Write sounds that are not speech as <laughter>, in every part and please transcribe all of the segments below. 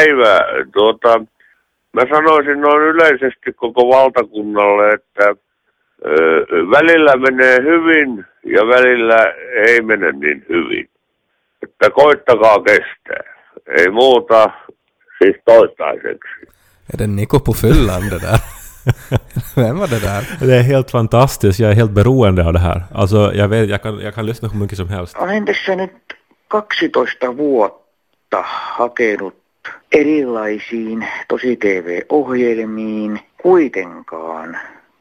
Päivä. Tuota, mä sanoisin noin yleisesti koko valtakunnalle, että ö, välillä menee hyvin ja välillä ei mene niin hyvin. Että koittakaa kestää. Ei muuta, siis toistaiseksi. Är det Niko på fyllan det där? <laughs> Vem var det där? Det är helt fantastiskt. Jag är helt beroende av det här. Alltså, jag, vet, jag, kan, jag kan lyssna hur mycket som helst. Olen tässä nyt 12 vuotta hakenut erilaisiin tosi-TV-ohjelmiin kuitenkaan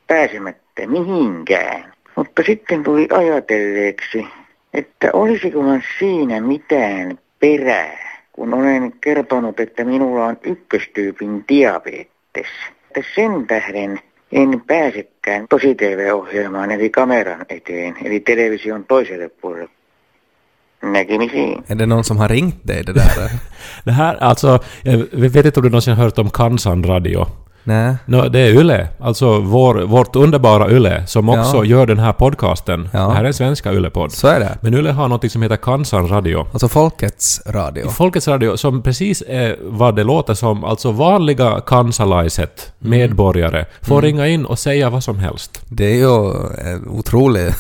pääsemättä mihinkään. Mutta sitten tuli ajatelleeksi, että olisikohan siinä mitään perää, kun olen kertonut, että minulla on ykköstyypin diabetes. Että sen tähden en pääsekään tosi-TV-ohjelmaan eli kameran eteen, eli television toiselle puolelle. Är det någon som har ringt dig det där? <laughs> Det här, alltså, jag vet inte om du någonsin har hört om Kansan radio? Nej. No, det är Yle, alltså vår, vårt underbara Yle, som också Ja. gör den här podcasten. Ja. Det här är en svenska Yle-podd. Så är det. Men Yle har något som heter Kansan radio. Alltså Folkets radio. Folkets radio som precis är vad det låter som, alltså vanliga kansalaiset, medborgare, får ringa in och säga vad som helst. Det är ju en otrolig...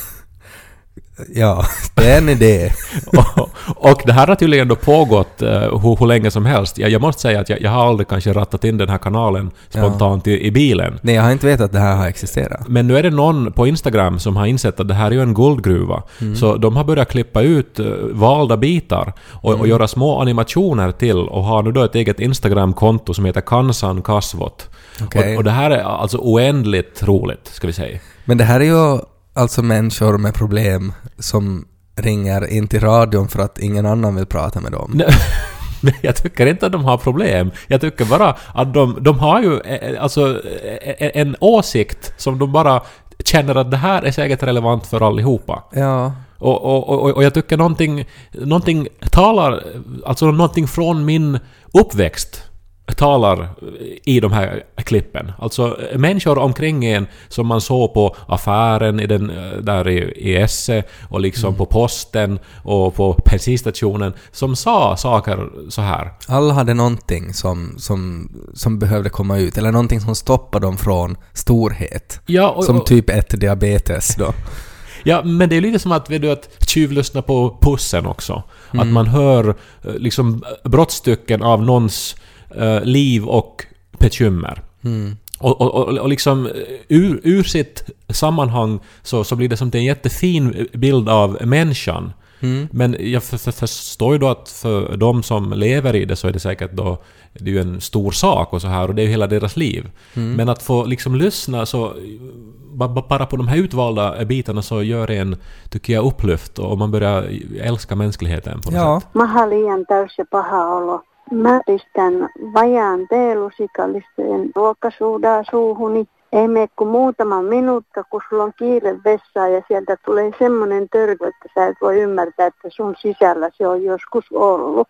Ja, <laughs> det är en idé. <laughs> och, och det här har tydligen då pågått uh, hur, hur länge som helst. Jag, jag måste säga att jag, jag har aldrig kanske rattat in den här kanalen spontant i, i bilen. Nej, jag har inte vetat att det här har existerat. Men nu är det någon på Instagram som har insett att det här är ju en guldgruva. Så de har börjat klippa ut eh, valda bitar och, och göra små animationer till och har nu då ett eget Instagram-konto som heter Kansan Kasvot. Okej. Och, och det här är alltså oändligt roligt, ska vi säga. Men det här är ju alltså människor med problem som ringer in till radion för att ingen annan vill prata med dem. <laughs> Jag tycker inte att de har problem. Jag tycker bara att de, de har ju eh, alltså eh, en åsikt som de bara känner att det här är säkert relevant för allihopa. Ja. Och, och, och, och jag tycker någonting, någonting talar, alltså någonting från min uppväxt talar i de här klippen. Alltså människor omkring en som man såg på affären i den, där i, i Esse och liksom på posten och på bensinstationen som sa saker så här. Alla hade någonting som, som, som behövde komma ut, eller någonting som stoppade dem från storhet. Ja, och, Som typ ett diabetes då. <laughs> ja, men det är lite som att, vet du, att tjuvlyssna på pussen också. Att man hör eh, liksom brottstycken av någons eh, liv och bekymmer. Mm. Och, och, och, och liksom eh, ur, ur sitt sammanhang så, så blir det som en jättefin bild av människan. Mm. Men jag för, för, förstår ju då att för de som lever i det så är det säkert då det är ju en stor sak och så här och det är ju hela deras liv. Mm. Men att få liksom lyssna så ba- ba- bara på de här utvalda bitarna så gör det en, tycker jag, upplyft och man börjar älska mänskligheten på något Ja. sätt. Paha olo. Mä pistän vajaan teelusikallisen ruokasuudaa suuhuni. Ei mene kuin muutama minuutta, kun sulla on kiire vessaan ja sieltä tulee semmoinen törky, että sä et voi ymmärtää, että sun sisällä se on joskus ollut.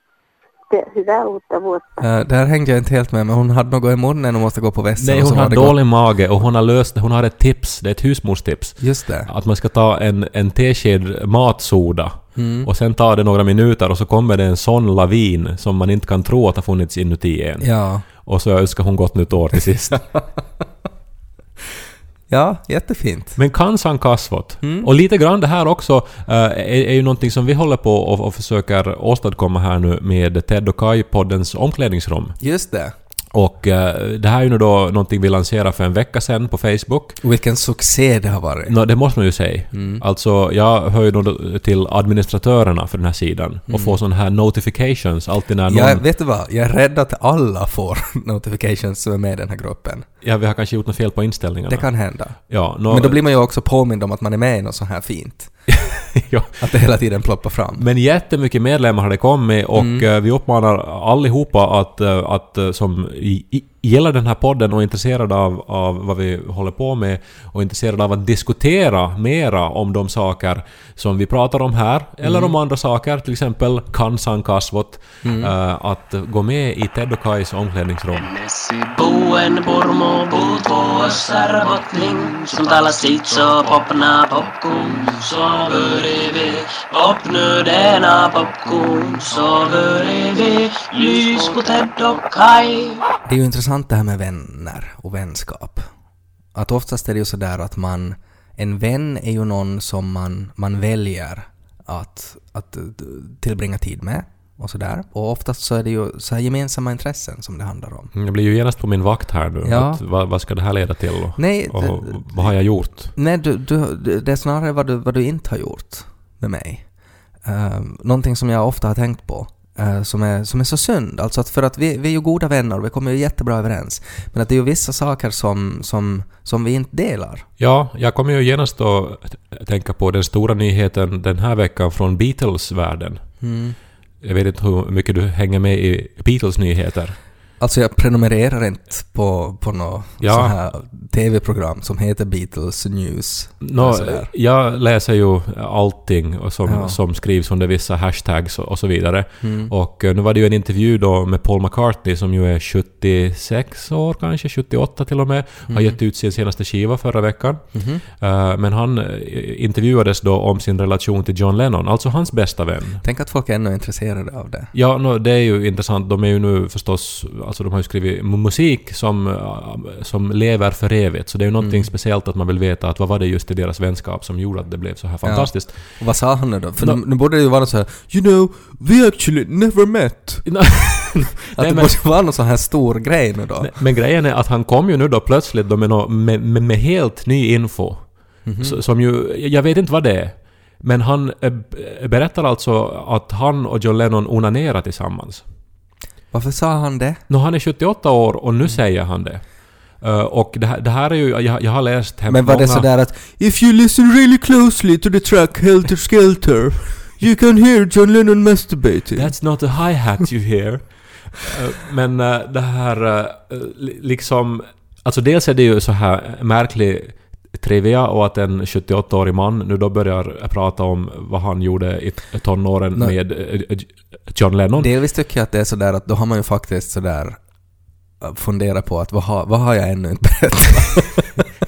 Te, hyvää uutta vuotta. Uh, där hängde jag inte helt med, men hon hade något i munnen och måste gå på vässan. Nej, och så hon har dålig mage och hon har löst det. Hon har ett tips. Det är ett husmorstips. Just det. Att man ska ta en, en tesked matsoda Mm. och sen tar det några minuter och så kommer det en sån lavin som man inte kan tro att har funnits inuti en. Ja. Och så önskar hon gott nytt år till sist. <laughs> Ja, jättefint. Men Kansan Kasvot. Mm. Och lite grann det här också eh, är, är ju någonting som vi håller på och, och försöker åstadkomma här nu med Ted och Kai-poddens omklädningsrum. Just det. Och eh, det här är ju nu då någonting vi lanserade för en vecka sedan på Facebook. Vilken succé det har varit. Nå, det måste man ju säga. Alltså, jag hör ju då till administratörerna för den här sidan och får sådana här notifications alltid när någon... Jag, vet du vad? Jag är rädd att alla får <laughs> notifications som är med i den här gruppen. Ja, vi har kanske gjort något fel på inställningarna. Det kan hända. Ja, nå, Men då blir man ju också påmind om att man är med i något så här fint. <laughs> <laughs> ja. Att det hela tiden ploppar fram. Men jättemycket medlemmar har det kommit och Mm. eh, vi uppmanar allihopa att, eh, att eh, som gillar den här podden och är intresserad av, av vad vi håller på med och intresserad av att diskutera mera om de saker som vi pratar om här, eller om andra saker, till exempel Kansan Kasvot, eh, att gå med i Ted och Kais omklädningsrum. Det är ju intressant det här med vänner och vänskap. Att oftast är det ju sådär att man... En vän är ju någon som man, man väljer att, att tillbringa tid med och sådär. Och oftast så är det ju så här gemensamma intressen som det handlar om. Jag blir ju genast på min vakt här nu. Ja. Vad, vad ska det här leda till? Och, Nej, och det- vad har jag gjort? Nej, du, du, det är snarare vad du, vad du inte har gjort med mig. Uh, någonting som jag ofta har tänkt på, som, är, som är så synd. Alltså att för att vi, vi är ju goda vänner och vi kommer ju jättebra överens. Men att det är ju vissa saker som, som, som vi inte delar. Ja, jag kommer ju genast att tänka på den stora nyheten den här veckan från Beatles-världen. Mm. Jag vet inte hur mycket du hänger med i Beatles-nyheter. Alltså jag prenumererar inte på, på något Ja. så här TV-program som heter Beatles News. Sådär. jag läser ju allting som, Ja. som skrivs under vissa hashtags och, så vidare. Mm. Och eh, nu var det ju en intervju då med Paul McCartney som ju är 76 år kanske, 78 till och med. Har gett ut sin senaste skiva förra veckan. Mhm. Eh, men han eh, intervjuades då om sin relation till John Lennon, alltså hans bästa vän. Tänk att folk är ännu intresserade av det. Ja, nå, det är ju intressant. De är ju nu förstås... Alltså de har ju skrivit mu- musik som, äh, som lever för evigt. Så det är ju någonting speciellt att man vill veta att vad var det just i deras vänskap som gjorde att det blev så här fantastiskt. Och vad sa han då? För nu, borde det ju vara så här You know, we actually never met. <laughs> Att Nej, det men- borde vara någon sån här stor grej nu då. men, grejen är att han kom ju nu då plötsligt då med, med, med, med helt ny info. Mhm. Så, som ju... Jag vet inte vad det är. Men han b- berättar alltså att han och John Lennon onanerar tillsammans. Varför sa han det? Nå, han är 78 år och Mm. nu säger han det. Eh, och det här, det här är ju... Jag, jag har läst hem Men var det många- sådär att If you listen really closely to the track Helter Skelter You can hear John Lennon masturbating. That's not a hi-hat you hear. Eh, Men eh, det här li- liksom... Alltså dels är det ju så här märklig trivia och att en 78-årig man nu då börjar prata om vad han gjorde i tonåren Nej. med eh, John Lennon. Delvis tycker jag att det är sådär att då har man ju faktiskt sådär äh, funderat på att vad har, vad har jag ännu inte berättat? <laughs>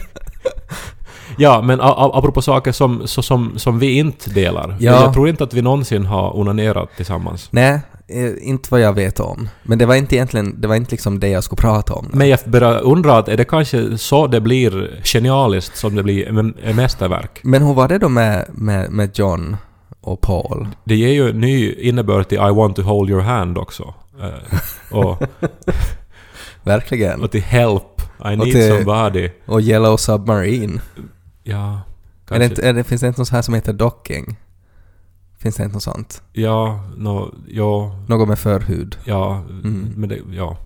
Ja, men apropå saker som, så, som, som vi inte delar. Ja. Jag tror inte att vi någonsin har onanerat tillsammans. Nej, eh, inte vad jag vet om. Men det var inte egentligen, det var inte liksom det jag skulle prata om. Men jag börjar undra att är det kanske så det blir genialiskt som det blir mästerverk? Men hur var det då med, med, med John och Paul? Det ger ju ny innebörd till I want to hold your hand också. Eh, och, <laughs> Verkligen. och till help, I need till- somebody. Och Yellow Submarine. Ja, Är det inte, är det, finns det inte något så här som heter docking? Finns det inte något sånt? Ja, no, ja, Något med förhud? ja, Mm. men det, ja.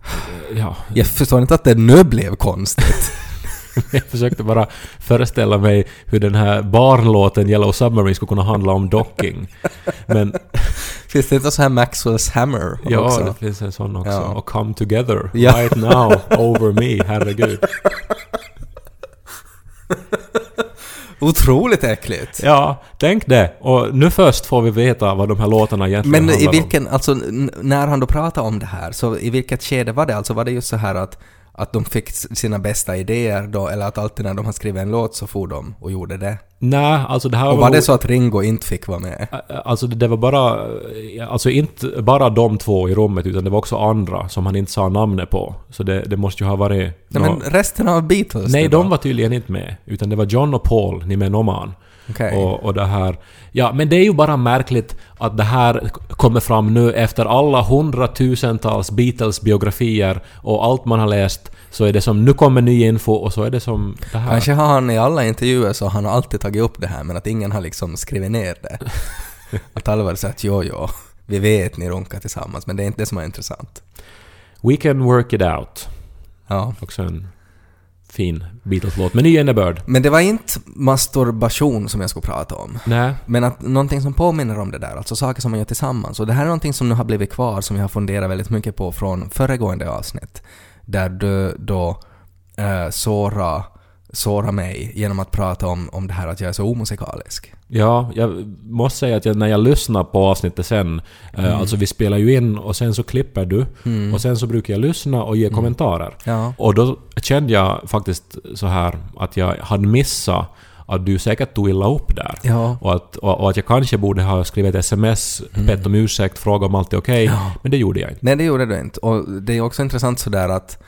Ja, Jag förstår inte att det nu blev konstigt. <laughs> jag försökte bara föreställa mig hur den här barnlåten Yellow Submarine skulle kunna handla om docking. Men <laughs> finns det inte så här Maxwell's Hammer ja, också? det finns en sån också. Ja. Och Come Together, Ja. right now, over me, herregud. <laughs> Otroligt äckligt! Ja, tänk det. Och nu först får vi veta vad de här låtarna egentligen Men i handlar om. vilken, alltså n- när han då pratade om det här, så i vilket skede var det? Alltså var det just så här att, att de fick sina bästa idéer då, eller att alltid när de har skrivit en låt så for de och gjorde det? Nej, alltså det här Och var det så att Ringo inte fick vara med? Alltså det, var bara... Alltså inte bara de två i rummet utan det var också andra som han inte sa namnet på. Så det, det måste ju ha varit... Nej, nå- men resten av Beatles Nej, de var tydligen inte med. Utan det var John och Paul, ni med Noman. Okej. Och, och det här... Ja, men det är ju bara märkligt att det här kommer fram nu efter alla hundratusentals Beatles-biografier och allt man har läst så är det som nu kommer ny info och så är det som det här. Kanske har han i alla intervjuer så har han alltid tagit upp det här men att ingen har liksom skrivit ner det. <laughs> att alla var så att jo, jo, vi vet ni runkar tillsammans men det är inte det som är intressant. We can work it out. Ja. Också en fin Beatles-låt med ny innebörd. Men det var inte masturbation som jag skulle prata om. Nej. Men att någonting som påminner om det där, alltså saker som man gör tillsammans. Och det här är någonting som nu har blivit kvar som jag har funderat väldigt mycket på från föregående avsnitt. där du då äh, sårar såra mig genom att prata om, om det här att jag är så omusikalisk. Ja, jag måste säga att jag, när jag lyssnar på avsnittet sen, eh, alltså vi spelar ju in och sen så klipper du och sen så brukar jag lyssna och ge kommentarer. Ja. Och då kände jag faktiskt så här att jag hade missat att du säkert tog illa upp där. Ja. Och, att, och, och att jag kanske borde ha skrivit ett sms, bett om ursäkt, frågat om allt är okej. Men det gjorde jag inte. Nej, det gjorde du inte. Och det är också intressant sådär att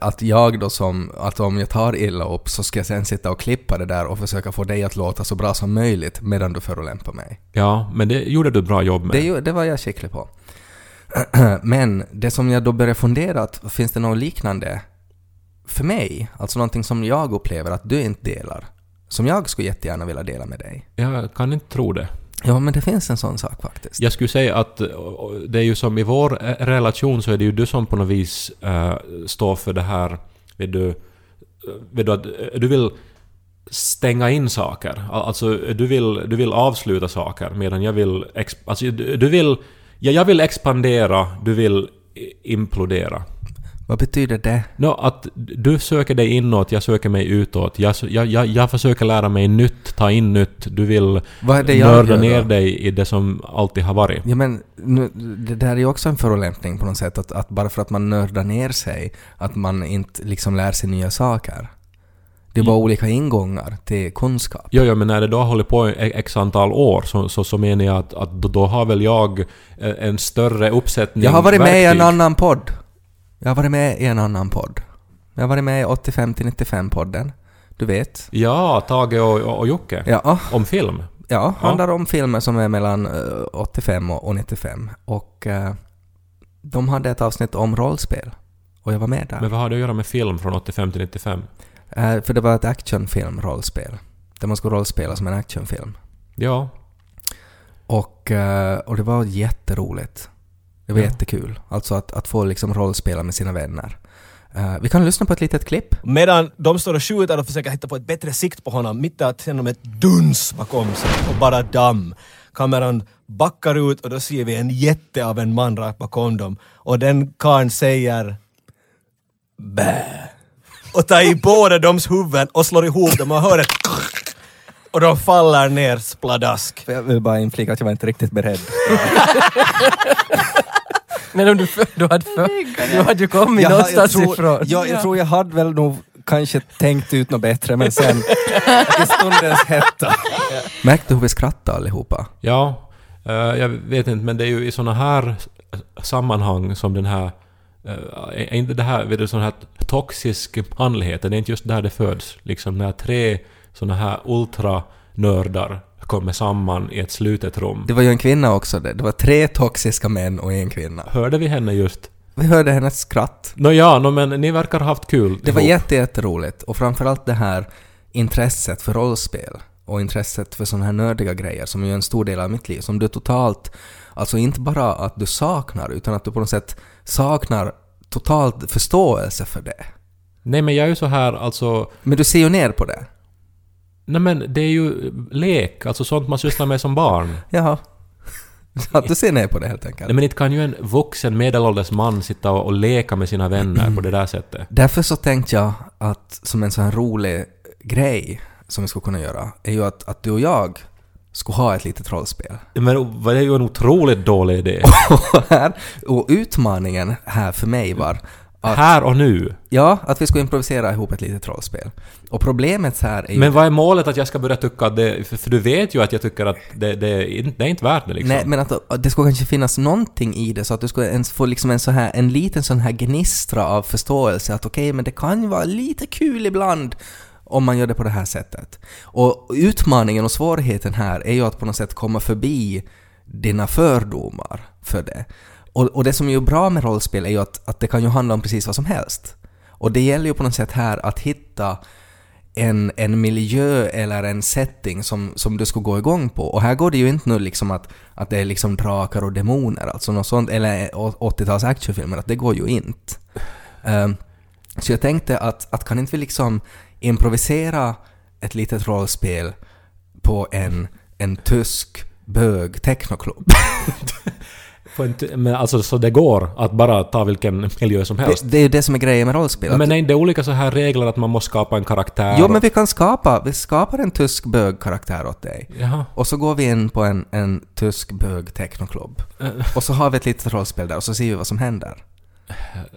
att jag då som, att om jag tar illa upp så ska jag sen sitta och klippa det där och försöka få dig att låta så bra som möjligt medan du förolämpar mig. Ja, men det gjorde du ett bra jobb med. Det, det var jag skicklig på. <clears throat> Men det som jag då började fundera, att finns det något liknande för mig? Alltså någonting som jag upplever att du inte delar. Som jag skulle jättegärna vilja dela med dig. Jag kan inte tro det. Ja, men det finns en sån sak faktiskt. Jag skulle säga att eh, det är ju som i vår eh, relation så är det ju du som på något vis äh, står för det här, vet du, vet du att du vill stänga in saker. Alltså du vill, du vill avsluta saker medan jag vill... Exp- alltså du du vill... Ja, jag vill expandera, du vill implodera. Vad betyder det? No, att du söker dig inåt, jag söker mig utåt. Jag, jag, jag, jag försöker lära mig nytt, ta in nytt. Du vill nörda ner då? dig i det som alltid har varit. Ja men nu, det där är ju också en förolämpning på något sätt, att, att bara för att man nördar ner sig, att man inte liksom lär sig nya saker. Det är bara olika ingångar till kunskap. Jo, jo, men när det då har hållit på x antal år så, så, så menar jag att, att då, då har väl jag eh, en större uppsättning Jag har varit med i en verktyg. annan podd. Jag har varit med i en annan podd. Jag har varit med i 85-95-podden. Du vet. Ja, Tage och, och, och Jocke. Ja, Om film. ja, handlar om filmer som är mellan eh, 85 och och 95. Och eh, de hade ett avsnitt om rollspel. Och jag var med där. Men vad har det att göra med film från 85 till 95? Eh, för det var ett actionfilm, rollspel. Där man skulle rollspela som en actionfilm. Ja. Och, eh, och det var jätteroligt. Det var Ja. jättekul. Alltså att, att få liksom rollspela med sina vänner. Eh, vi kan lyssna på ett litet klipp. Medan de står och skjuter och försöker hitta på ett bättre sikt på honom, mitt i att se honom ett duns bakom sig och bara damm. Kameran backar ut och då ser vi en jätte av en man rakt bakom dem. Och den karln säger bä och tar i båda dems huvuden och slår ihop dem och hör ett <laughs> och de faller ner spladask. Jag vill bara inflika att jag var inte riktigt beredd. <laughs> Men om du, för, du hade för, du hade ju kommit jag, någonstans tror, ifrån. jag, jag tror jag hade väl nog kanske tänkt ut något bättre men sen i stundens hetta. Märkte du hur vi skrattade allihopa? Ja, eh, jag vet inte, men det är ju i såna här sammanhang som den här... eh, är inte det här, vet du, sån här toxisk manlighet, det är inte just där det föds. Liksom när tre såna här ultranördar kommer samman i ett slutet rum. Det var ju en kvinna också det. Det var tre toxiska män och en kvinna. Hörde vi henne just? Vi hörde hennes skratt. Nåja, no, men ni verkar ha haft kul Det var ihop. jätte, jätteroligt. Och framförallt det här intresset för rollspel och intresset för sådana här nördiga grejer som är ju en stor del av mitt liv. Som du totalt, alltså inte bara att du saknar utan att du på något sätt saknar totalt förståelse för det. Nej men jag är ju så här alltså... Men du ser ju ner på det. Nej men det är ju lek, alltså sånt man sysslar med som barn. <laughs> Jaha. Att du ser ner på det helt enkelt. Nej men inte kan ju en vuxen medelålders man sitta och, och leka med sina vänner på det där sättet. Därför så tänkte jag att som en sån här rolig grej som vi skulle kunna göra är ju att, att du och jag skulle ha ett litet rollspel. Men det är ju en otroligt dålig idé. <laughs> Och, här, och utmaningen här för mig var att, Här och nu. ja, att vi skulle improvisera ihop ett litet rollspel. Och problemet här är ju... Men vad är målet att jag ska börja tycka att det... För, för du vet ju att jag tycker att det, det, är, inte, det är inte värt det liksom. Nej, men att, att det skulle kanske finnas någonting i det så att du skulle ens få liksom en, så här, en liten sån här gnistra av förståelse att okej, men det kan ju vara lite kul ibland om man gör det på det här sättet. Och utmaningen och svårigheten här är ju att på något sätt komma förbi dina fördomar för det. Och, och det som är bra med rollspel är ju att, att det kan ju handla om precis vad som helst. Och det gäller ju på något sätt här att hitta en, en miljö eller en setting som, som du skulle gå igång på. Och här går det ju inte nu liksom att, att det är liksom drakar och demoner, alltså något sånt, eller 80-tals actionfilmer, att det går ju inte. Um, så jag tänkte att, att kan inte vi liksom improvisera ett litet rollspel på en, en tysk bög technoklubb? <laughs> Men alltså så det går att bara ta vilken miljö som helst. Det, det är ju det som är grejen med rollspel. men nej, det är olika så här regler att man måste skapa en karaktär. Jo, men vi kan skapa, vi skapar en tysk bögkaraktär åt dig. Jaha. Och så går vi in på en, en tysk bög technoklubb. Och så har vi ett litet rollspel där och så ser vi vad som händer.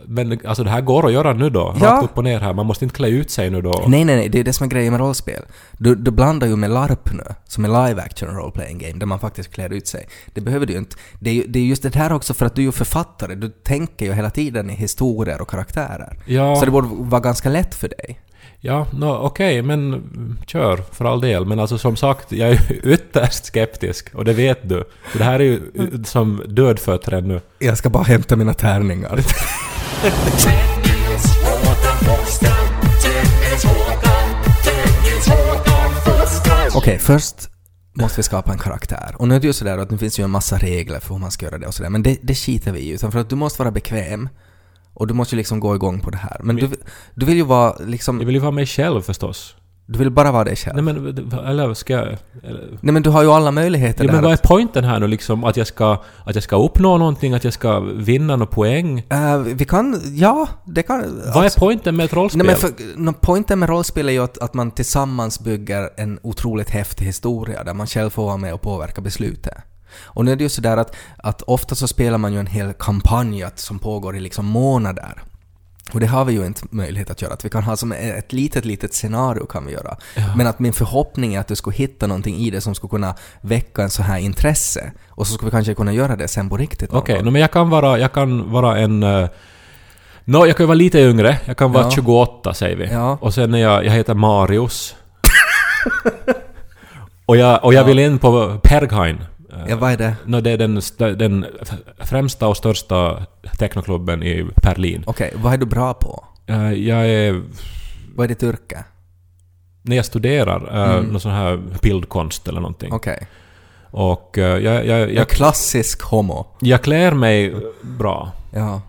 Men alltså det här går att göra nu då? Ja. Rakt upp och ner här. Man måste inte klä ut sig nu då? Nej, nej, nej, det är det som är grejen med rollspel. Du, du blandar ju med LARP nu, som är live action role playing game, där man faktiskt klär ut sig. Det behöver du ju inte. Det är ju det är just det här också för att du är ju författare, du tänker ju hela tiden i historier och karaktärer. Ja. Så det borde vara ganska lätt för dig. Ja, no, okej, men mm, kör för all del. Men alltså som sagt, jag är <laughs> ytterst skeptisk och det vet du. Så det här är ju uh, som dödfött ännu. Jag ska bara hämta mina tärningar. <laughs> Okej, först måste vi skapa en karaktär. Och nu är det ju sådär att det finns ju en massa regler för hur man ska göra det och sådär, men det, det skiter vi i. Utan för att du måste vara bekväm och du måste ju liksom gå igång på det här. Men du, du vill ju vara liksom... Jag vill ju vara mig själv förstås. Du vill bara vara dig själv. Nej men, eller ska jag... Eller, Nej men du har ju alla möjligheter ja, där. men vad är poängen här nu liksom? Att jag, ska, att jag ska uppnå någonting? Att jag ska vinna några poäng? Eh, vi kan... Ja, det kan... Vad är poängen med ett rollspel? Nej men för, poängen med rollspel är ju att, att man tillsammans bygger en otroligt häftig historia där man själv får vara med och påverka beslutet. Och nu är det ju sådär att, att ofta så spelar man ju en hel kampanj som pågår i liksom månader. Och det har vi ju inte möjlighet att göra. Att vi kan ha som ett litet, litet scenario kan vi göra. Men att min förhoppning är att du skulle hitta någonting i det som skulle kunna väcka en så här intresse. Och så skulle vi kanske kunna göra det sen på riktigt Okej, gång. no, men jag kan vara, jag kan vara en... Uh, no, jag kan ju vara lite yngre. Jag kan vara Ja. 28 säger vi. Ja. Och sen är jag, jag heter Marius. <laughs> och jag, och jag vill in på Perghain. Ja, vad är det? No, det är den, den främsta och största technoklubben i Berlin. Okej, vad är du bra på? Eh, jag är... Vad är ditt yrke? När jag studerar, uh, Mm. någon sån här bildkonst eller någonting. Okej. Och eh, jag, jag, Jag är jag, klassisk homo. jag klär mig bra. Ja.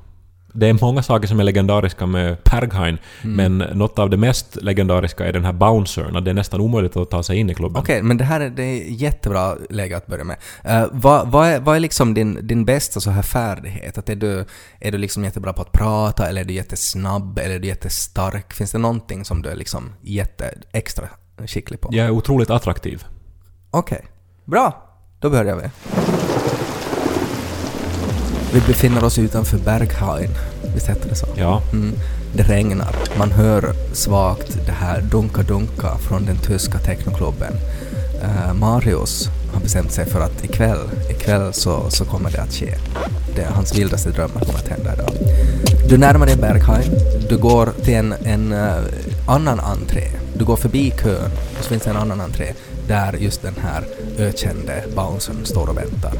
Det är många saker som är legendariska med Perghain, Mm. men något av det mest legendariska är den här bouncern, det är nästan omöjligt att ta sig in i klubben. Okej, men det här är, det är jättebra läge att börja med. Eh, vad, vad, är, vad är liksom din, din bästa så här färdighet? Att är, du, är du liksom jättebra på att prata, eller är du jättesnabb, eller är du jättestark? Finns det någonting som du är liksom jätte extra skicklig på? Jag är otroligt attraktiv. Okej, bra. Då börjar vi. Vi befinner oss utanför Berghain. Visst hette det så? Ja. Mm. Det regnar. Man hör svagt det här dunka-dunka från den tyska technoklubben. Uh, Marius har bestämt sig för att ikväll, ikväll så, så kommer det att ske. Det är hans vildaste drömmar kommer att hända idag. Du närmar dig Berghain. Du går till en, en eh, annan entré. Du går förbi kön och så finns det en annan entré där just den här ökände bouncern står och väntar.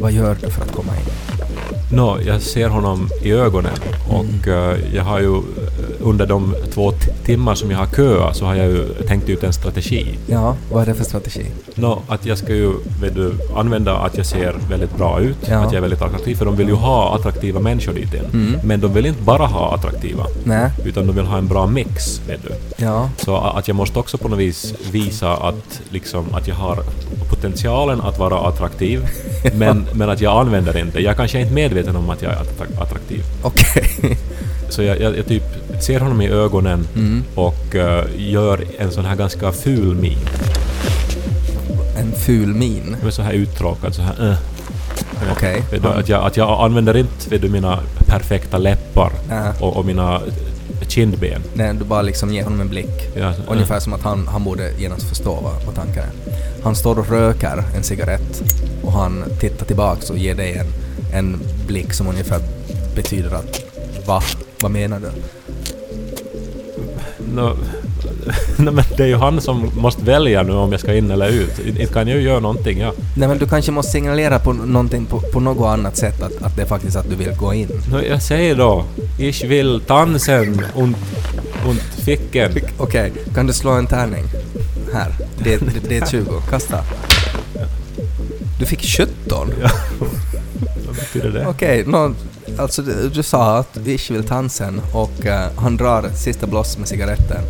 Vad gör du för att komma in? Nå, jag ser honom i ögonen och eh, jag har ju eh, under de två timmar som jag har köat så har jag ju tänkt ut en strategi. Ja, vad är det för strategi? Nå, att jag ska ju vet du, använda att jag ser väldigt bra ut, Ja. att jag är väldigt attraktiv, för de vill ju ha attraktiva människor dit in. Men de vill inte bara ha attraktiva, Nej, utan de vill ha en bra mix, vet du. ja. Så att jag måste också på något vis visa att, liksom, att jag har potentialen att vara attraktiv, <laughs> men, men att jag använder inte. Jag kanske är inte medveten om att jag är attra- attraktiv. Okej. <laughs> Så jag, jag, jag typ ser honom i ögonen och eh, gör en sån här ganska ful min. En ful min. Med så här uttråkad, så här... eh. Okej. Du, att, jag, att jag använder inte vet du, mina perfekta läppar Nej. och, och mina kindben. Nej, du bara liksom ger honom en blick. Ja, Ungefär som att han, han borde genast förstå vad, vad tanken är. Han står och röker en cigarett och han tittar tillbaks och ger dig en, en blick som ungefär betyder att va? Vad menar du? No, <laughs> men det är ju han som måste välja nu om jag ska in eller ut. Inte kan jag ju göra någonting, ja. Nej men du kanske måste signalera på någonting på, på något annat sätt att, att det är faktiskt att du vill gå in. No, jag säger då, ich will tanzen und, und ficken. Okej, kan du slå en tärning? Här, det, det, det är 20. Kasta. Du fick 17? <laughs> Vad betyder det? Okej, nå, alltså du, du sa att ich vill tansen och eh, han drar sista bloss med cigaretten,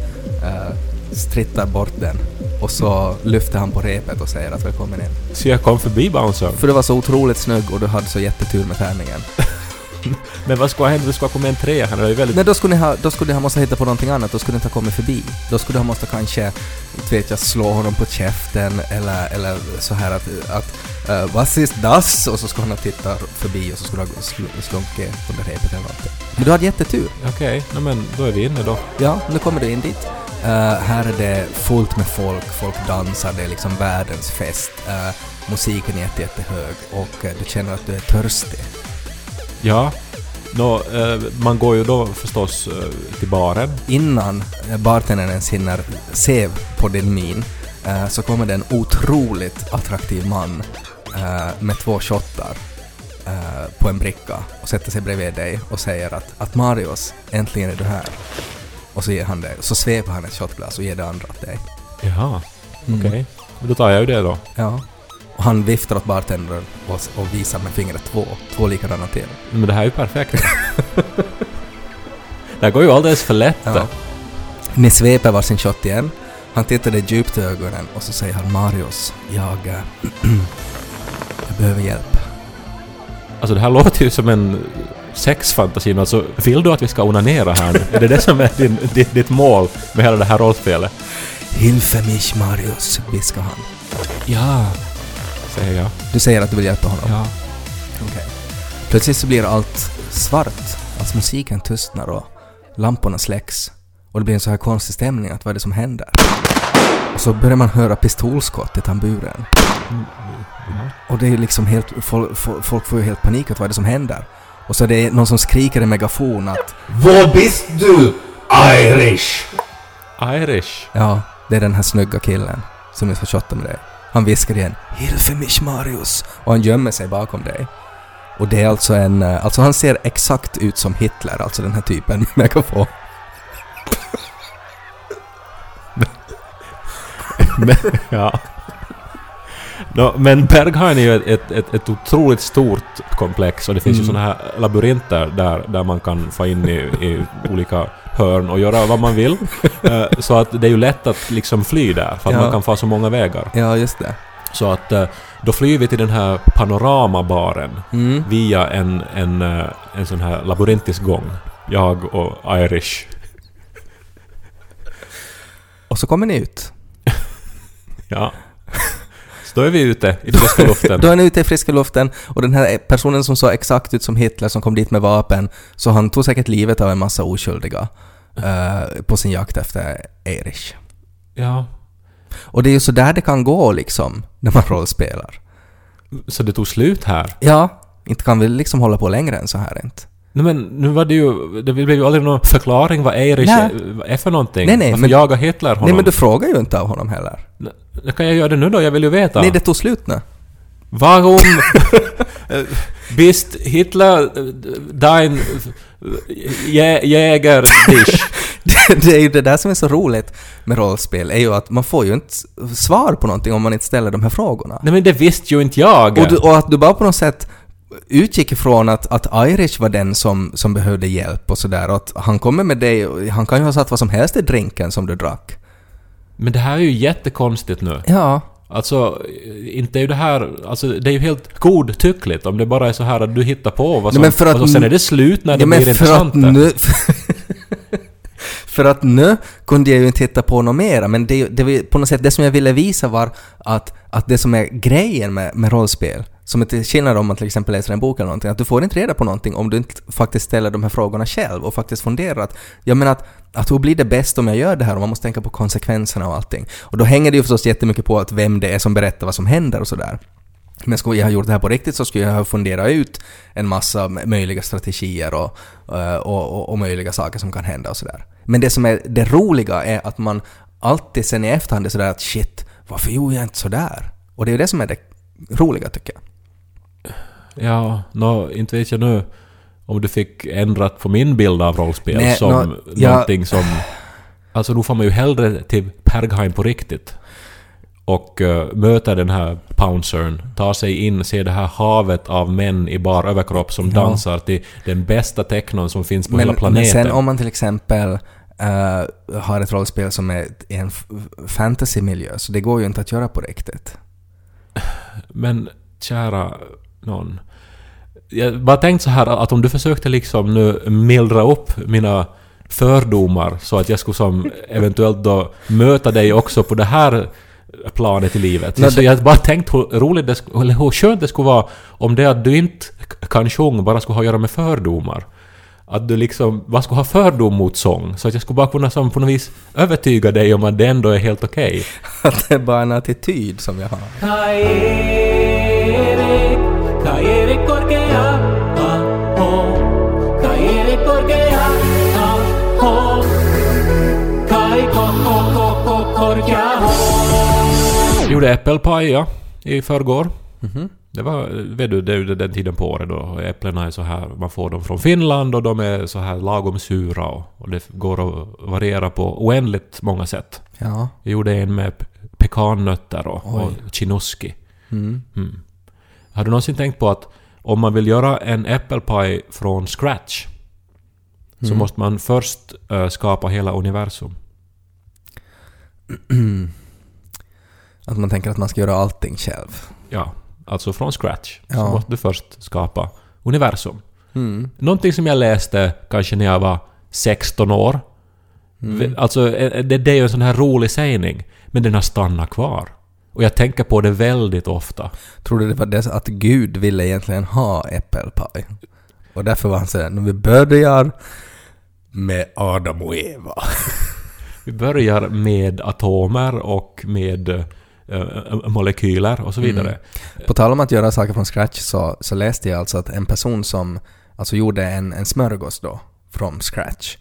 uh, strittar bort den och så lyfter han på repet och säger att välkommen in. Så jag kom förbi bouncern. För du var så otroligt snygg och du hade så jättetur med tärningen. <laughs> Men vad skulle ha hänt? Du skulle ha kommit en trea här. Det är väldigt... Nej, då skulle ni ha, då skulle ni ha måste hitta på någonting annat, då skulle ni inte ha kommit förbi. Då skulle ha måste kanske, inte vet jag, slå honom på käften eller, eller så här att, att uh, was is das? Och så skulle han ha tittat förbi och så skulle han ha sl- slunkit under repet eller någonting. Men du hade jättetur. Okej, nej men då är vi inne då. Ja, nu kommer du in dit. Eh, här är det fullt med folk, folk dansar, det är liksom världens fest. Eh, musiken är jätte, jättehög och eh, du känner att du är törstig. Ja. Nå, eh, man går ju då förstås eh, till baren. Innan eh, bartendern ens hinner se på din min så kommer det en otroligt attraktiv man med två shottar på en bricka och sätter sig bredvid dig och säger att, att Marius, äntligen är du här. Och så ger han det, så sveper han ett shotglas och ger det andra åt dig. Jaha, Mm. okej. Men Då tar jag ju det då. Ja. Och han viftar åt bartendern och, och visar med fingret två, två likadana till. Men det här är ju perfekt. det här går ju alldeles för lätt. Ja. Ni sveper varsin shot igen. Han tittar dig djupt i ögonen och så säger han Marius, jag, eh, <clears throat> jag behöver hjälp. Alltså det här låter ju som en sexfantasi. men Alltså, vill du att vi ska onanera här nu? Är det det som är din, ditt, ditt mål med hela det här rollspelet? Hilfe mich Marius, viskar han. Ja, säger jag. Du säger att du vill hjälpa honom? Ja. Okej. Plötsligt så blir allt svart. Alltså musiken tystnar och lamporna släcks. Och det blir en så här konstig stämning att vad är det som händer? Och så börjar man höra pistolskott i tamburen. Och det är liksom helt, folk, folk får ju helt panik att vad är det som händer? Och så är det någon som skriker i megafon att Vad bist du, Irish? Irish. ja, det är den här snygga killen som jag ska shotta med dig. Han viskar igen Hilfe mich Marius och han gömmer sig bakom dig. Och det är alltså en, eh, alltså han ser exakt ut som Hitler, alltså den här typen med <laughs> megafon. <laughs> Men, ja. Nå, men Berghain är ju ett, ett, ett, ett otroligt stort komplex och det finns ju Mm. såna här labyrinter där, där man kan få in i, i olika hörn och göra vad man vill. <laughs> Eh, så att det är ju lätt att liksom fly där, för att Ja. man kan få så många vägar. Ja, just det. Så att eh, då flyr vi till den här panoramabaren Mm. via en, en, eh, en sån här labyrintisk gång. Jag och Irish. Och så kommer ni ut. <laughs> Ja. Så då är vi ute i <laughs> friska luften. Då är ni ute i friska luften och den här personen som såg exakt ut som Hitler som kom dit med vapen, så han tog säkert livet av en massa oskyldiga eh, på sin jakt efter Erich. Ja. Och det är ju så där det kan gå liksom, när man rollspelar. Så det tog slut här? Ja, inte kan vi liksom hålla på längre än så här inte. Nej men nu var det ju... Det blev ju aldrig någon förklaring vad Erich Nej. är för någonting. Nej, nej, Varför men- jagar Hitler honom? Nej men du frågar ju inte av honom heller. Nej, Kan jag göra det nu då? Jag vill ju veta. Nej, det tog slut nu. Varum <laughs> äh, <laughs> bist Hitler äh, dein jä- jäger dich? <laughs> det, det är ju det där som är så roligt med rollspel, är ju att man får ju inte svar på någonting om man inte ställer de här frågorna. Nej men det visste ju inte jag. Och, du, och att du bara på något sätt utgick ifrån att, att Irish var den som, som behövde hjälp och sådär och att han kommer med dig han kan ju ha satt vad som helst i drinken som du drack. Men det här är ju jättekonstigt nu. Ja. Alltså, inte är ju det här... Alltså, det är ju helt godtyckligt om det bara är så här att du hittar på vad som... men för att och sen är det slut när det men blir för intressant. att nu... <laughs> för att nu kunde jag ju inte hitta på något mera, men det, det på något sätt det som jag ville visa var att, att det som är grejen med, med rollspel, som är till skillnad om man till exempel läser en bok eller någonting, att du får inte reda på någonting om du inte faktiskt ställer de här frågorna själv och faktiskt funderar att, jag menar att, att hur blir det bäst om jag gör det här och man måste tänka på konsekvenserna och allting. Och då hänger det ju förstås jättemycket på att vem det är som berättar vad som händer och sådär. Men skulle jag ha gjort det här på riktigt så skulle jag ha funderat ut en massa möjliga strategier och, eh, och, och, och möjliga saker som kan hända och sådär. Men det som är det roliga är att man alltid sen i efterhand är sådär att shit, varför gjorde jag inte sådär? Och det är ju det som är det roliga tycker jag. Ja, nå, inte vet jag nu om du fick ändrat på min bild av rollspel Nej, som ja- någonting som... Alltså då får man ju hellre till Pergheim på riktigt. Och uh, möta den här pouncern, ta sig in, se det här havet av män i bar överkropp som Ja. dansar till den bästa technon som finns på Men, hela men planeten. sen om man till exempel eh, har ett rollspel som är i en fantasymiljö, så det går ju inte att göra på riktigt. Men kära någon. Jag bara tänkt så här att om du försökte liksom nu mildra upp mina fördomar så att jag skulle som eventuellt då möta dig också på det här planet i livet. Nej, så jag bara tänkt hur roligt det skulle, eller hur skönt det skulle vara om det att du inte kan sjunga bara skulle ha att göra med fördomar. Att du liksom bara skulle ha fördom mot sång. Så att jag skulle bara kunna som på något vis övertyga dig om att det ändå är helt okej. <laughs> Att det är bara en attityd som jag har. Gjorde äppelpaj, ja, i förrgår. Mhm. Det var, vet du, det är den tiden på året då äpplena är så här, man får dem från Finland och de är så här lagom sura och, och det går att variera på oändligt många sätt. Ja. Jag gjorde en med pe- pekannötter och, Oj. och chinoski. Mm. Mm. Har du någonsin tänkt på att om man vill göra en äppelpaj från scratch så Mm. måste man först eh, skapa hela universum. <clears throat> Att man tänker att man ska göra allting själv. Ja, alltså från scratch. Så Ja. måste du först skapa universum. Mm. Någonting som jag läste kanske när jag var 16 år. Mm. Alltså, eh, det, det är ju en sån här rolig sägning. Men den har stannat kvar. Och jag tänker på det väldigt ofta. Tror du det var det att Gud ville egentligen ha äppelpaj? Och därför var han sådär, när vi börjar med Adam och Eva. <laughs> Vi börjar med atomer och med eh, molekyler och så vidare. Mm. På tal om att göra saker från scratch så, så läste jag alltså att en person som alltså gjorde en, en smörgås då, från scratch.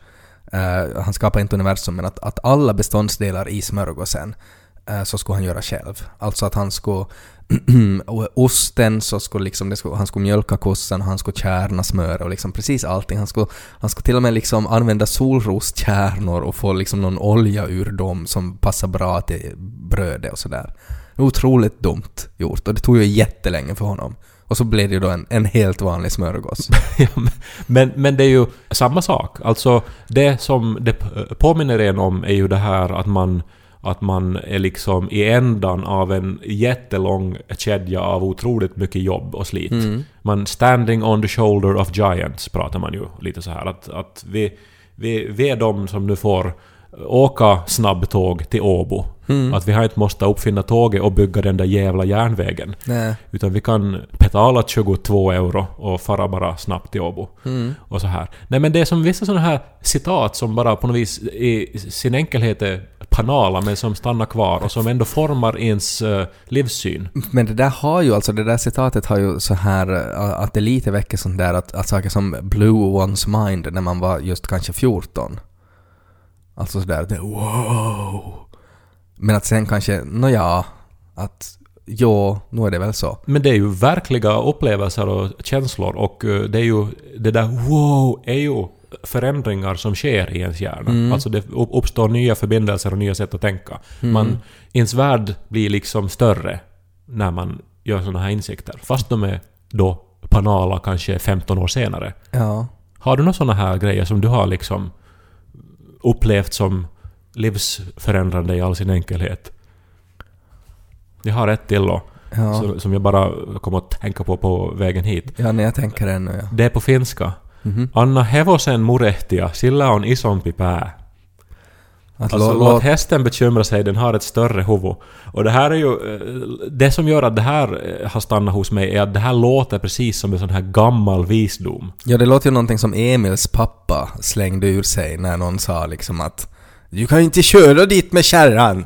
eh, han skapade inte universum, men att, att alla beståndsdelar i smörgåsen eh, Eh, så skulle han göra själv. Alltså att han skulle <clears throat> osten så skulle liksom, det skulle, han skulle mjölka kossan, han skulle kärna smör och liksom precis allting. Han skulle, han skulle till och med liksom använda solroskärnor och få liksom någon olja ur dem som passar bra till brödet och sådär. Otroligt dumt gjort och det tog ju jättelänge för honom. Och så blev det ju då en, en helt vanlig smörgås. <laughs> Ja, men- men, det är ju samma sak. Alltså det som det påminner en om är ju det här att man att man är liksom i ändan av en jättelång kedja av otroligt mycket jobb och slit. Mm. Man standing on the shoulder of giants pratar man ju lite så här att, att vi, vi, vi är de som nu får åka snabbtåg till Åbo. Mm. Att vi har inte måste uppfinna tåget och bygga den där jävla järnvägen. Nej. Utan vi kan betala 22 euro och fara bara snabbt till Åbo. Mm. Och så här. Nej men det är som vissa sådana här citat som bara på något vis i sin enkelhet är banala men som stannar kvar och som ändå formar ens uh, livssyn. Men det där har ju, alltså det där citatet har ju så här äh, att det lite väcker sånt där att, att saker som blew one's mind när man var just kanske 14. Alltså sådär, det wow. Men att sen kanske, nåja, att jo, nu är det väl så. Men det är ju verkliga upplevelser och känslor och eh, det är ju... Det där wow är ju förändringar som sker i ens hjärna. Mm. Alltså det upp- uppstår nya förbindelser och nya sätt att tänka. Mm. Man, ens värld blir liksom större när man gör sådana här insikter. Fast de är då banala kanske 15 år senare. Ja. Har du några sådana här grejer som du har liksom upplevt som livsförändrande i all sin enkelhet? Jag har ett till då, Ja. som, som jag bara kom att tänka på på vägen hit. Ja, när jag tänker ännu ja. Det är på finska. Mhm. Anna hevosen murehtia, sillä on isompi pää. Att Alltså lå- låt låt- hästen bekymra sig, den har ett större huvud. Och det här är ju... eh, Det som gör att det här eh, har stannat hos mig är att det här låter precis som en sån här gammal visdom. Ja, det låter ju någonting som Emils pappa slängde ur sig när någon sa liksom att Du kan inte köra dit med kärran!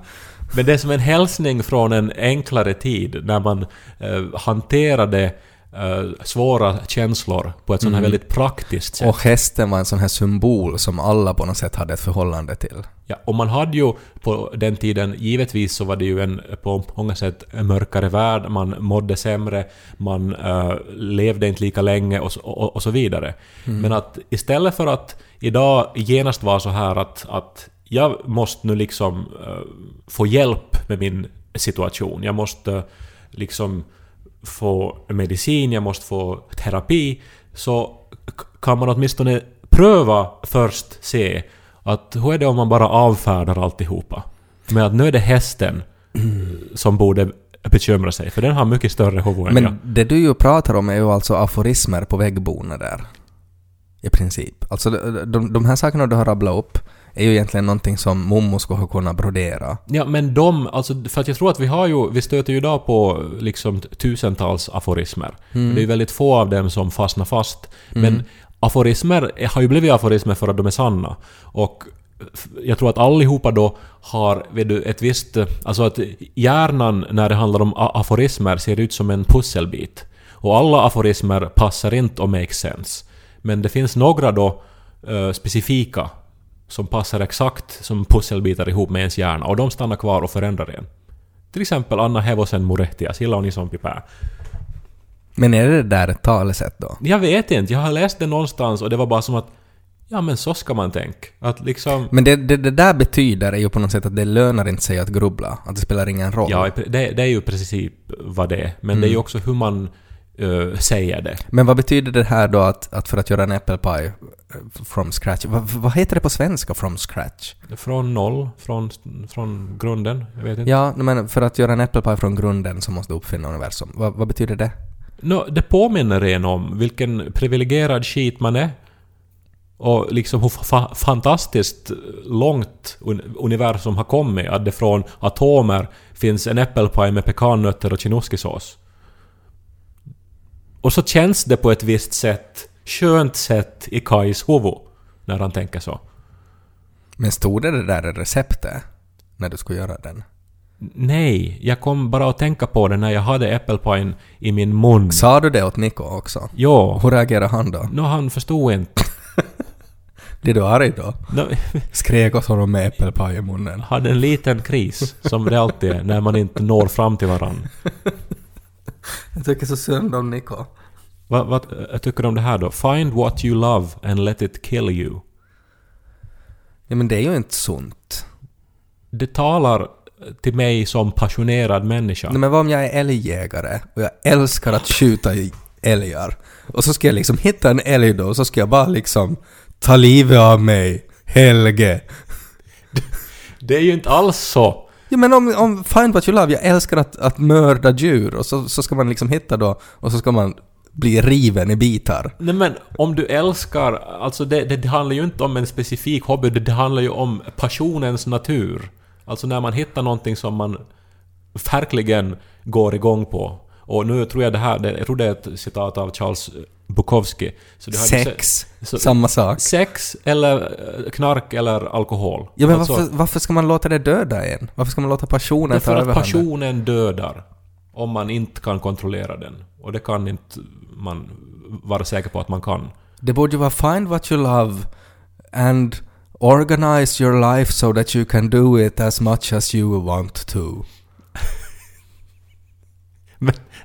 Men det är som en hälsning från en enklare tid när man eh, hanterade eh, svåra känslor på ett sånt här Mm. väldigt praktiskt sätt. Och hästen var en sån här symbol som alla på något sätt hade ett förhållande till. Ja, och man hade ju på den tiden, givetvis så var det ju en på många sätt mörkare värld, man mådde sämre, man eh, levde inte lika länge och så, och, och så vidare. Mm. Men att istället för att idag genast vara så här att, att jag måste nu liksom eh, få hjälp med min situation, jag måste liksom få medicin, jag måste få terapi, så kan man åtminstone pröva först se Att hur är det om man bara avfärdar alltihopa? Med att nu är det hästen som borde bekymra sig, för den har mycket större huvud än jag. Men det du ju pratar om är ju alltså aforismer på väggborna där. I princip. Alltså de, de, de här sakerna du har rabblat upp är ju egentligen någonting som mommo skulle ha kunnat brodera. Ja, men de, alltså för att jag tror att vi har ju, vi stöter ju idag på liksom tusentals aforismer. Mm. Det är ju väldigt få av dem som fastnar fast. Men aforismer har ju blivit aforismer för att de är sanna. Och jag tror att allihopa då har vet du, ett visst... Alltså att hjärnan när det handlar om aforismer ser ut som en pusselbit. Och alla aforismer passar inte och make sense. Men det finns några då eh, specifika som passar exakt som pusselbitar ihop med ens hjärna och de stannar kvar och förändrar en. Till exempel Anna Hevosen Murehtia, sillä on isompi pää. Men är det där ett talesätt då? Jag vet inte, jag har läst det någonstans och det var bara som att ja men så ska man tänka. Att liksom... Men det, det, det där betyder är ju på något sätt att det lönar inte sig att grubbla. Att det spelar ingen roll. Ja, det, det är ju i princip vad det är. Men det är ju också hur man eh, säger det. Men vad betyder det här då att, att för att göra en apple pie eh, from scratch, vad, vad heter det på svenska from scratch? Från noll, från, från grunden. Jag vet inte. Ja, men för att göra en apple pie från grunden så måste du uppfinna universum. Vad, vad betyder det? Nå, det påminner en om vilken privilegierad skit man är. Och liksom hur fa- fantastiskt långt un- universum har kommit. Att det från atomer finns en äppelpaj med pekannötter och chinoskisås. Och så känns det på ett visst sätt, skönt sätt i Kais huvud. När han tänker så. Men stod det det där i receptet när du skulle göra den? Nej, jag kom bara att tänka på det när jag hade äppelpajen i min mun. Sa du det åt Niko också? Jo. Hur reagerade han då? Nå, han förstod inte. <laughs> Blev du arg då? Nå, Skrek åt honom med äppelpaj i munnen. hade en liten kris, som det alltid är när man inte når fram till varann. <laughs> <laughs> Jag tycker så synd om Niko. Vad, vad jag tycker du om det här då? Find what you love and let it kill you. Ja men det är ju inte sunt. Det talar till mig som passionerad människa. Nej, men vad om jag är älgjägare och jag älskar att skjuta i älgar och så ska jag liksom hitta en älg då och så ska jag bara liksom ta livet av mig, Helge. Det är ju inte alls så. Ja men om, om Find What You Love, jag älskar att, att mörda djur och så, så ska man liksom hitta då och så ska man bli riven i bitar. Nej men om du älskar, alltså det, det, det handlar ju inte om en specifik hobby, det, det handlar ju om passionens natur. Alltså när man hittar någonting som man verkligen går igång på. Och nu tror jag det här, det, jag tror det är ett citat av Charles Bukowski. Sex, så- samma sak. Sex eller eh, knark eller alkohol. Ja men Alltså, varför, varför ska man låta det döda en? Varför ska man låta passionen ta Därför att överhanden? passionen dödar. Om man inte kan kontrollera den. Och det kan inte man vara säker på att man kan. Det borde ju vara find what you love and organize your life so that you can do it as much as you want to.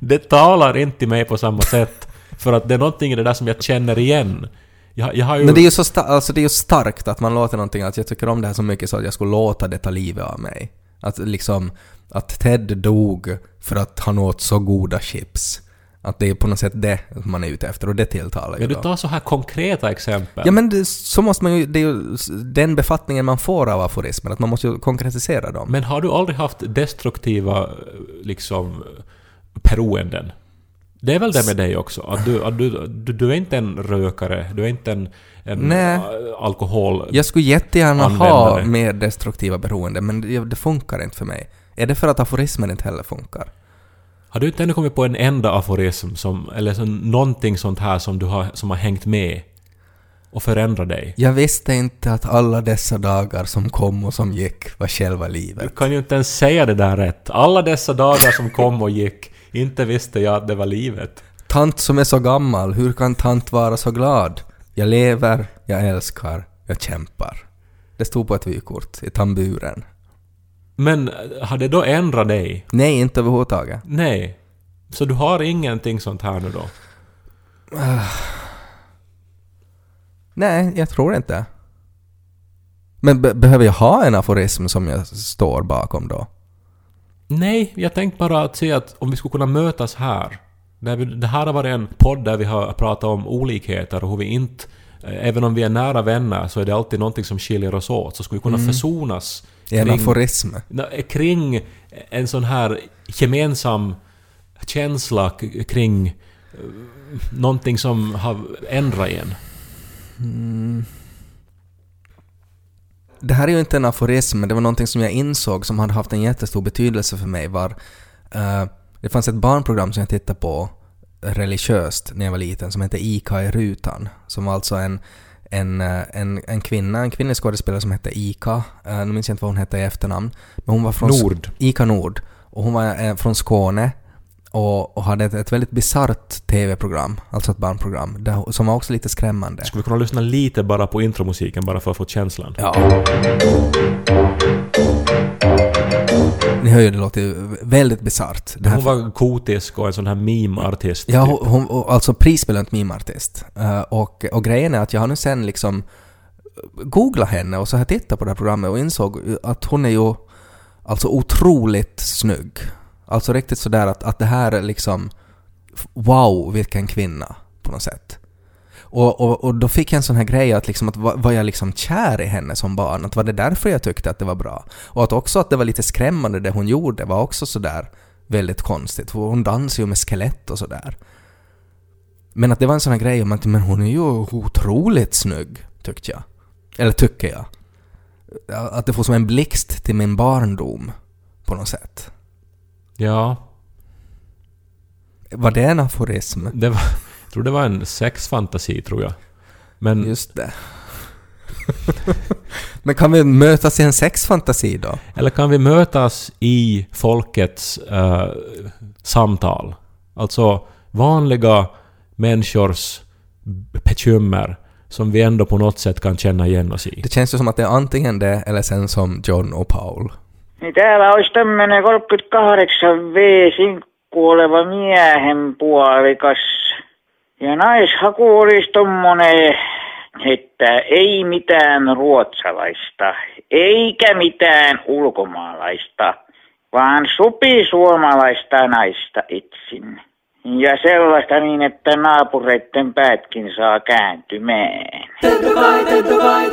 Det talar inte till mig på samma sätt. För att det är någonting i det där som jag känner igen. Jag, jag har ju... Men det är ju så sta- alltså det är starkt att man låter någonting, att jag tycker om det här så mycket så att jag skulle låta det ta livet av mig. Att liksom, att Ted dog för att han åt så goda chips. Att det är på något sätt det man är ute efter och det tilltalar ju Men du tar så här konkreta exempel. Ja men det, så måste man ju, det är ju den befattningen man får av aforismer, att man måste ju konkretisera dem. Men har du aldrig haft destruktiva liksom beroenden? Det är väl det med dig också? Att du, att du, du, du är inte en rökare, du är inte en, en Nej. alkohol... Jag skulle jättegärna ha mer destruktiva beroenden, men det, det funkar inte för mig. Är det för att aforismen inte heller funkar? Har du inte ännu kommit på en enda aforism som, eller så, någonting sånt här som du har, som har hängt med och förändrat dig? Jag visste inte att alla dessa dagar som kom och som gick var själva Du livet. kan ju inte ens säga det där rätt. Alla dessa dagar som kom och gick, inte visste jag att det var livet. Tant som är så gammal, hur kan tant vara så glad? Jag lever, jag älskar, jag kämpar. Det stod på ett vykort i tamburen. Men eh, har det då ändrat dig? Nej, inte överhuvudtaget. Nej. Så du har ingenting sånt här nu då? Nej, jag tror inte. Men be- behöver jag ha en aforism som jag står bakom då? Nej, jag tänkte bara att säga att om vi skulle kunna mötas här. Det här har varit en podd där vi har pratat om olikheter och hur vi inte eh, även om vi är nära vänner så är det alltid någonting som skiljer oss åt. Så skulle vi kunna försonas Det är en aforism. na- kring en sån här gemensam känsla kring eh, någonting som har ändrat en. Det här är ju inte en aforism, men det var någonting som jag insåg som hade haft en jättestor betydelse för mig var... eh, det fanns ett barnprogram som jag tittade på religiöst när jag var liten som hette Ika i rutan. Som var alltså en, en, eh, en, en kvinna, en kvinnlig skådespelare som hette Ika. Uh, nu minns jag inte vad hon hette i efternamn. Men hon var från... Nord. Ika Nord. Och hon var eh, från Skåne och, och hade ett, ett väldigt bisarrt TV-program, alltså ett barnprogram, där, som var också lite skrämmande. Skulle vi kunna lyssna lite bara på intromusiken bara för att få känslan? Ja. Ni hör ju, det låter ju väldigt bisarrt. Här- Hon var kotisk och en sån här meme-artist. Ja, typ. hon, hon, alltså prisbelönt meme-artist. Eh, och, och grejen är att jag har nu sen liksom googlat henne och så jag tittat på det här programmet och insåg att hon är ju alltså otroligt snygg. Alltså riktigt sådär att, att det här är liksom wow vilken kvinna på något sätt. Och, och, och då fick jag en sån här grej att, liksom, att var, var jag liksom kär i henne som barn? Att var det därför jag tyckte att det var bra? Och att också att det var lite skrämmande det hon gjorde var också sådär väldigt konstigt. Hon dansar ju med skelett och sådär. Men att det var en sån här grej om att men hon är ju otroligt snygg, tyckte jag. Eller tycker jag. Att det får som en blixt till min barndom på något sätt. Ja, Var det en aforism? det var, jag tror det var en sexfantasi tror jag. Men Just det. <laughs> Men kan vi mötas i en sexfantasi då? Eller kan vi mötas i folkets eh, samtal? Alltså vanliga människors bekymmer som vi ändå på något sätt kan känna igen oss i. Det känns ju som att det är antingen det eller sen som John och Paul. Niin täällä olisi tämmönen 38 V-sinkku oleva miehen puolikas. Ja naishaku olisi tommonen, että ei mitään ruotsalaista, eikä mitään ulkomaalaista, vaan supi suomalaista naista etsin. Ja sellaista niin, että naapureitten päätkin saa kääntymään. Tedokai.